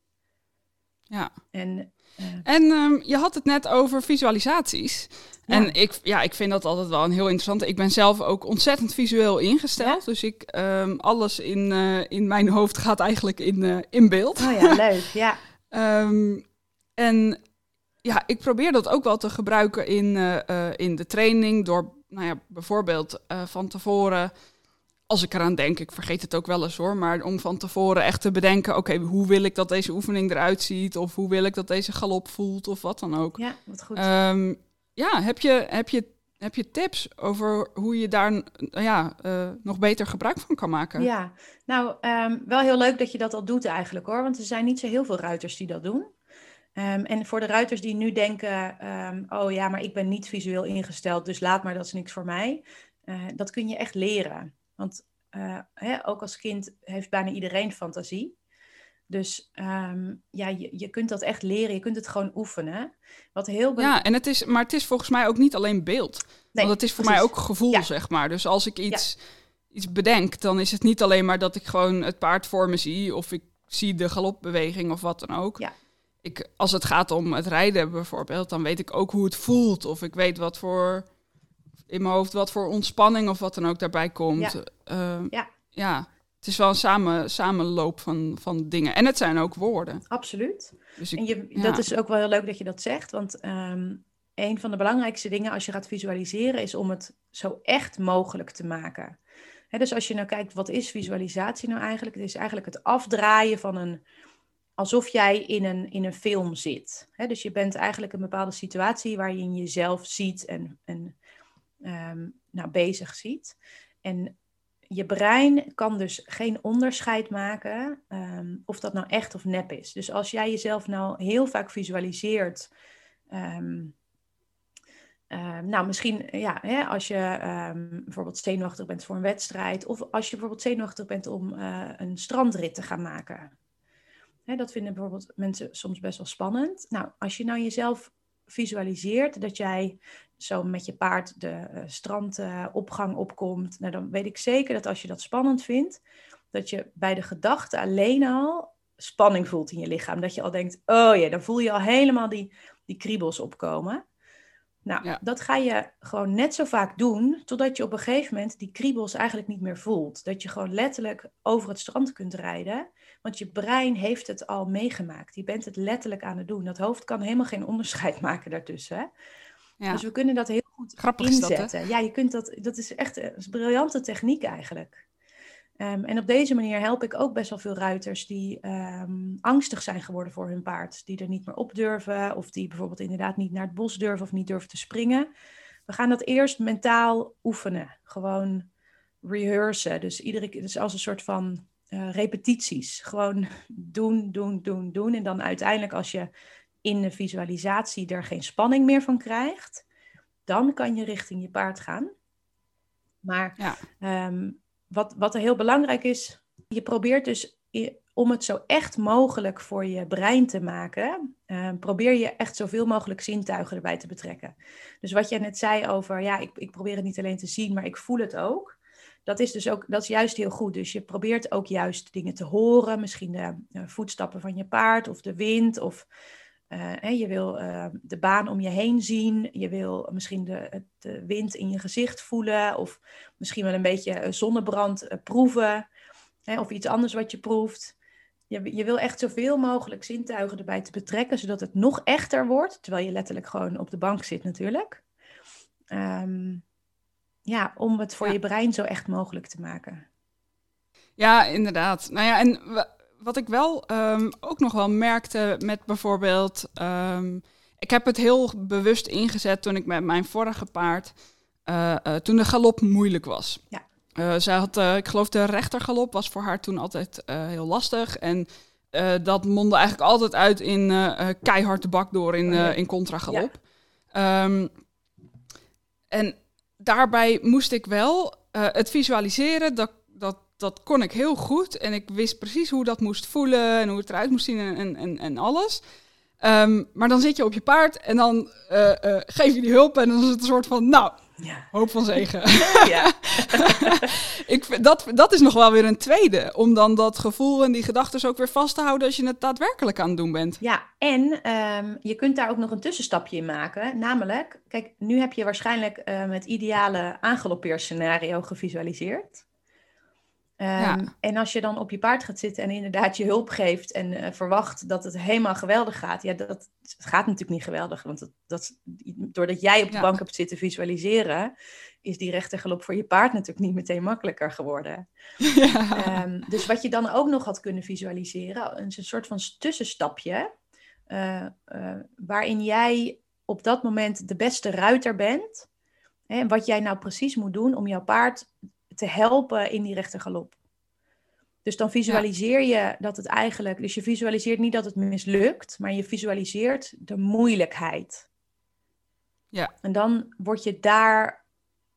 Ja. En, uh, en um, je had het net over visualisaties. Ja. En ik, ja, ik vind dat altijd wel een heel interessant. Ik ben zelf ook ontzettend visueel ingesteld. Ja? Dus ik, um, alles in, uh, in mijn hoofd gaat eigenlijk in, in beeld. Oh ja, leuk, ja. um, en ja, ik probeer dat ook wel te gebruiken in, uh, uh, in de training. Door nou ja, bijvoorbeeld uh, van tevoren, als ik eraan denk, ik vergeet het ook wel eens hoor, maar om van tevoren echt te bedenken: oké, okay, hoe wil ik dat deze oefening eruit ziet? Of hoe wil ik dat deze galop voelt? Of wat dan ook. Ja, wat goed. Um, ja, heb je, heb, je, heb je tips over hoe je daar ja, nog beter gebruik van kan maken? Ja, nou, um, wel heel leuk dat je dat al doet eigenlijk hoor. Want er zijn niet zo heel veel ruiters die dat doen. Um, en voor de ruiters die nu denken, um, oh ja, maar ik ben niet visueel ingesteld, dus laat maar, dat is niks voor mij. Uh, dat kun je echt leren. Want uh, hè, ook als kind heeft bijna iedereen fantasie. Dus um, ja, je, je kunt dat echt leren, je kunt het gewoon oefenen. Wat heel ja, en het is, maar het is volgens mij ook niet alleen beeld. Nee, Want het is voor precies. mij ook gevoel, ja. zeg maar. Dus als ik iets, ja. iets bedenk, dan is het niet alleen maar dat ik gewoon het paard voor me zie... of ik zie de galopbeweging of wat dan ook. Ja ik, als het gaat om het rijden bijvoorbeeld, dan weet ik ook hoe het voelt. Of ik weet wat voor in mijn hoofd wat voor ontspanning of wat dan ook daarbij komt. Ja. Uh, ja. ja. Het is wel een samen, samenloop van, van dingen. En het zijn ook woorden. Absoluut. Dus ik, en je, ja. dat is ook wel heel leuk dat je dat zegt. Want um, een van de belangrijkste dingen als je gaat visualiseren... is om het zo echt mogelijk te maken. He, dus als je nou kijkt, wat is visualisatie nou eigenlijk? Het is eigenlijk het afdraaien van een alsof jij in een, in een film zit. Dus je bent eigenlijk een bepaalde situatie waar je jezelf ziet en, en um, nou, bezig ziet. En je brein kan dus geen onderscheid maken um, of dat nou echt of nep is. Dus als jij jezelf nou heel vaak visualiseert. Uh, nou, misschien ja, hè, als je um, bijvoorbeeld zenuwachtig bent voor een wedstrijd, of als je bijvoorbeeld zenuwachtig bent om uh, een strandrit te gaan maken. Hè, dat vinden bijvoorbeeld mensen soms best wel spannend. Nou, als je nou jezelf visualiseert dat jij zo met je paard de uh, strandopgang uh, opkomt, nou, dan weet ik zeker dat als je dat spannend vindt, dat je bij de gedachte alleen al spanning voelt in je lichaam. Dat je al denkt, oh ja, dan voel je al helemaal die, die kriebels opkomen. Nou, dat ga je gewoon net zo vaak doen, totdat je op een gegeven moment die kriebels eigenlijk niet meer voelt. Dat je gewoon letterlijk over het strand kunt rijden, want je brein heeft het al meegemaakt. Je bent het letterlijk aan het doen. Dat hoofd kan helemaal geen onderscheid maken daartussen. Ja. Dus we kunnen dat heel goed Grappig inzetten. ja, je kunt dat, dat is echt een briljante techniek eigenlijk. Ehm, en op deze manier help ik ook best wel veel ruiters die ehm, angstig zijn geworden voor hun paard. Die er niet meer op durven of die bijvoorbeeld inderdaad niet naar het bos durven of niet durven te springen. We gaan dat eerst mentaal oefenen. Gewoon rehearsen. Dus, iedere, dus als een soort van uh, repetities. Gewoon doen, doen, doen, doen. En dan uiteindelijk als je in de visualisatie er geen spanning meer van krijgt, dan kan je richting je paard gaan. Maar ja. Ehm, wat, wat er heel belangrijk is, je probeert dus om het zo echt mogelijk voor je brein te maken, uh, probeer je echt zoveel mogelijk zintuigen erbij te betrekken. Dus wat jij net zei over, ja, ik, ik probeer het niet alleen te zien, maar ik voel het ook. Dat is dus ook, dat is juist heel goed. Dus je probeert ook juist dingen te horen, misschien de uh, voetstappen van je paard of de wind of uh, je wil uh, de baan om je heen zien. Je wil misschien de, wind in je gezicht voelen. Of misschien wel een beetje zonnebrand proeven. Hè, of iets anders wat je proeft. Je, je wil echt zoveel mogelijk zintuigen erbij te betrekken. Zodat het nog echter wordt. Terwijl je letterlijk gewoon op de bank zit natuurlijk. Um, ja, om het voor je brein zo echt mogelijk te maken. Ja, inderdaad. Nou ja, en wat ik wel um, ook nog wel merkte met bijvoorbeeld. Um, ik heb het heel bewust ingezet toen ik met mijn vorige paard. Uh, uh, toen de galop moeilijk was. Ja. Uh, zij had, ik geloof, de rechtergalop was voor haar toen altijd heel lastig. En dat mondde eigenlijk altijd uit in keihard de bak door in, oh, in contragalop. Ja. Um, en daarbij moest ik wel het visualiseren dat, dat dat kon ik heel goed. En ik wist precies hoe dat moest voelen en hoe het eruit moest zien en, en, en alles. Um, maar dan zit je op je paard en dan uh, uh, geef je die hulp en dan is het een soort van, nou, ja. hoop van zegen. Ja. ik, dat, dat is nog wel weer een tweede, om dan dat gevoel en die gedachten ook weer vast te houden als je het daadwerkelijk aan het doen bent. Ja, en um, je kunt daar ook nog een tussenstapje in maken. Namelijk, kijk, nu heb je waarschijnlijk het ideale aangelopeerscenario gevisualiseerd. Ehm, en als je dan op je paard gaat zitten en inderdaad je hulp geeft en uh, verwacht dat het helemaal geweldig gaat, ja, dat het gaat natuurlijk niet geweldig. Want dat, dat, doordat jij op de bank hebt zitten visualiseren, is die rechtergalop voor je paard natuurlijk niet meteen makkelijker geworden. Ja. Um, dus wat je dan ook nog had kunnen visualiseren, een soort van tussenstapje, uh, uh, waarin jij op dat moment de beste ruiter bent. En wat jij nou precies moet doen om jouw paard te helpen in die rechtergalop. Dus dan visualiseer je dat het eigenlijk, dus je visualiseert niet dat het mislukt, maar je visualiseert de moeilijkheid. Ja. En dan word je daar,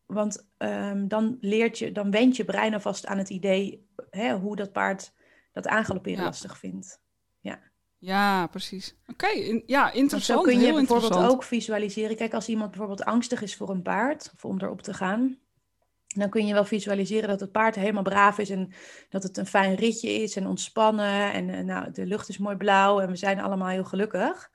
want um, dan leert je, dan wend je brein alvast aan het idee hè, hoe dat paard dat aangaloperen lastig vindt. Ja. Ja, precies. Oké, ja, interessant. zo kun je bijvoorbeeld ook visualiseren. Kijk, als iemand bijvoorbeeld angstig is voor een paard, of om erop te gaan, dan kun je wel visualiseren dat het paard helemaal braaf is en dat het een fijn ritje is en ontspannen. En, eh, nou, de lucht is mooi blauw en we zijn allemaal heel gelukkig.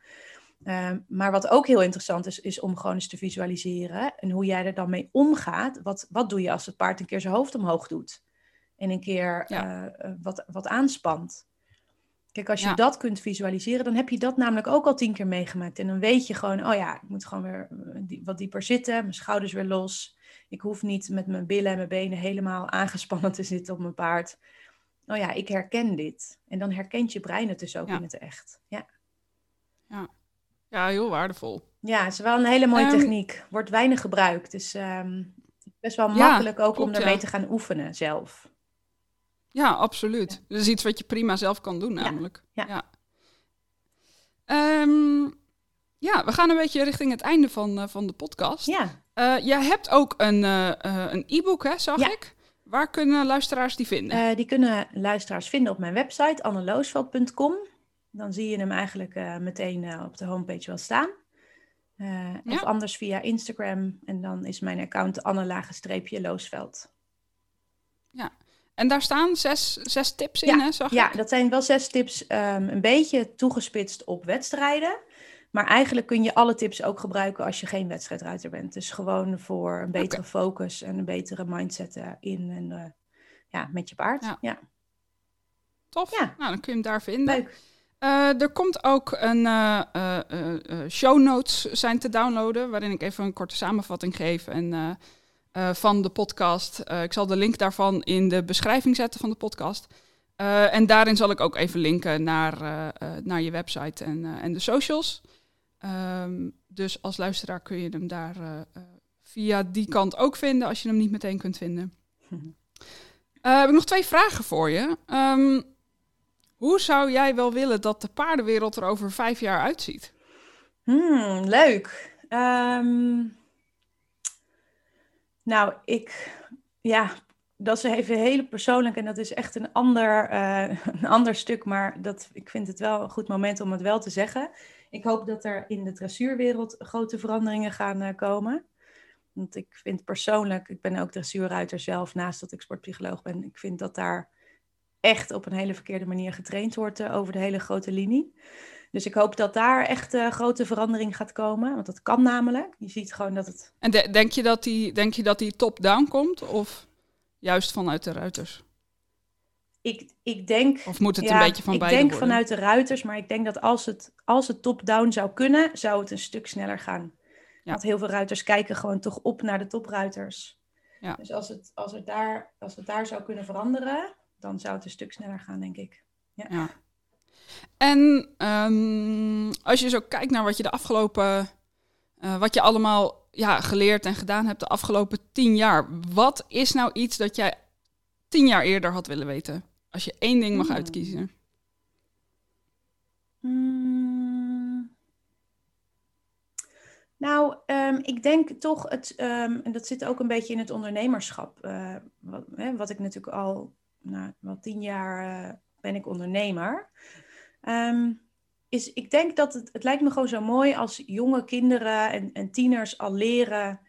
Ehm, maar wat ook heel interessant is, is om gewoon eens te visualiseren en hoe jij er dan mee omgaat. Wat, wat doe je als het paard een keer zijn hoofd omhoog doet en een keer eh, eh, wat, wat aanspant? Kijk, als je dat kunt visualiseren, dan heb je dat namelijk ook al tien keer meegemaakt. En dan weet je gewoon, oh ja, ik moet gewoon weer wat dieper zitten, mijn schouders weer los. Ik hoef niet met mijn billen en mijn benen helemaal aangespannen te zitten op mijn paard. Oh ja, ik herken dit. En dan herkent je brein het dus ook in het echt. Ja. ja. Ja, heel waardevol. Ja, het is wel een hele mooie ehm, techniek. Wordt weinig gebruikt. Dus um, best wel makkelijk ook om ermee te gaan oefenen zelf. Ja, absoluut. Ja. Dat is iets wat je prima zelf kan doen, namelijk. Ja. Ja, um, ja we gaan een beetje richting het einde van, uh, van de podcast. Ja. Uh, jij hebt ook een een e-book, hè, zag ik. Waar kunnen luisteraars die vinden? die kunnen luisteraars vinden op mijn website, anneloosveld.com. Dan zie je hem eigenlijk meteen op de homepage wel staan. Ja. Of anders via Instagram. En dan is mijn account Anne-Loosveld. Ja, En daar staan zes, zes tips in, hè, zag ja, ik? dat zijn wel zes tips, ehm, een beetje toegespitst op wedstrijden. Maar eigenlijk kun je alle tips ook gebruiken als je geen wedstrijdruiter bent. Dus gewoon voor een betere focus en een betere mindset in en eh, ja, met je paard. Ja. Ja, Tof. Ja. Nou, dan kun je hem daar vinden. leuk. Eh, er komt ook een eh, show notes zijn te downloaden, waarin ik even een korte samenvatting geef en, van de podcast. Ik zal de link daarvan in de beschrijving zetten van de podcast. En daarin zal ik ook even linken naar, naar je website en, en de socials. Ehm, dus als luisteraar kun je hem daar eh, eh, via die kant ook vinden, als je hem niet meteen kunt vinden. Eh, heb ik nog twee vragen voor je. Ehm, hoe zou jij wel willen dat de paardenwereld er over vijf jaar uitziet? Hmm, leuk. Ehm, nou, ik, ja, dat is even heel persoonlijk en dat is echt een ander, een ander stuk, maar dat, ik vind het wel een goed moment om het wel te zeggen. Ik hoop dat er in de dressuurwereld grote veranderingen gaan eh, komen. Want ik vind persoonlijk, ik ben ook dressuurruiter zelf, naast dat ik sportpsycholoog ben, ik vind dat daar echt op een hele verkeerde manier getraind wordt eh, over de hele grote linie. Dus ik hoop dat daar echt eh, grote verandering gaat komen. Want dat kan namelijk. Je ziet gewoon dat het. En de- denk je dat die, denk je dat die top-down komt of juist vanuit de ruiters? Ik, ik denk. Of moet het ja, een beetje van ik beide denk worden? vanuit de ruiters, maar ik denk dat als het, als het top-down zou kunnen, zou het een stuk sneller gaan. Ja. Want heel veel ruiters kijken gewoon toch op naar de topruiters. Ja. Dus als het, als, het daar, als het daar zou kunnen veranderen, dan zou het een stuk sneller gaan, denk ik. Ja. En ehm, als je zo kijkt naar wat je de afgelopen, eh, wat je allemaal ja, geleerd en gedaan hebt de afgelopen tien jaar, wat is nou iets dat jij tien jaar eerder had willen weten? Als je één ding mag Hmm. uitkiezen. Hmm. Nou, ehm, ik denk toch, het, ehm, en dat zit ook een beetje in het ondernemerschap. eh, wat, hè, wat ik natuurlijk al, nou, wel tien jaar eh, ben ik ondernemer. Ehm, is, ik denk dat het, het lijkt me gewoon zo mooi als jonge kinderen en, en tieners al leren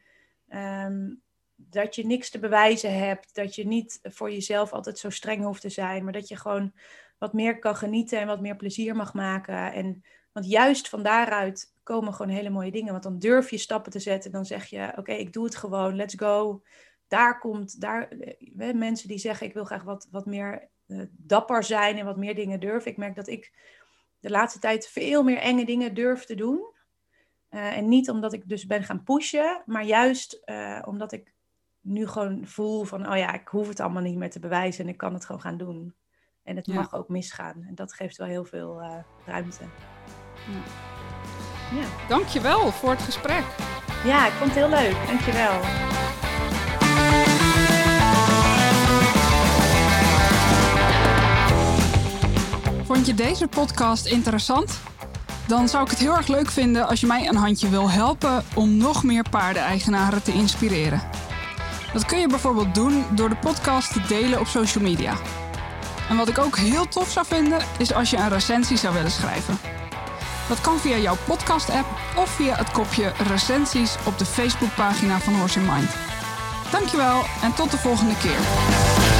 dat je niks te bewijzen hebt. Dat je niet voor jezelf altijd zo streng hoeft te zijn, maar dat je gewoon wat meer kan genieten en wat meer plezier mag maken. En, want juist van daaruit komen gewoon hele mooie dingen. Want dan durf je stappen te zetten. Dan zeg je, oké, ik doe het gewoon, let's go. Daar komt, daar, eh, mensen die zeggen, ik wil graag wat, wat meer eh, dapper zijn en wat meer dingen durven. Ik merk dat ik de laatste tijd veel meer enge dingen durf te doen. Eh, en niet omdat ik dus ben gaan pushen, maar juist omdat ik nu gewoon voel van, oh ja, ik hoef het allemaal niet meer te bewijzen en ik kan het gewoon gaan doen. En het Ja. mag ook misgaan. En dat geeft wel heel veel eh, ruimte. Ja. Ja. Dankjewel voor het gesprek. ja, ik vond het heel leuk. Dankjewel. Vond je deze podcast interessant? Dan zou ik het heel erg leuk vinden als je mij een handje wil helpen om nog meer paardeneigenaren te inspireren. Dat kun je bijvoorbeeld doen door de podcast te delen op social media. En wat ik ook heel tof zou vinden, is als je een recensie zou willen schrijven. Dat kan via jouw podcast-app of via het kopje recensies op de Facebookpagina van Horse in Mind. Dankjewel en tot de volgende keer.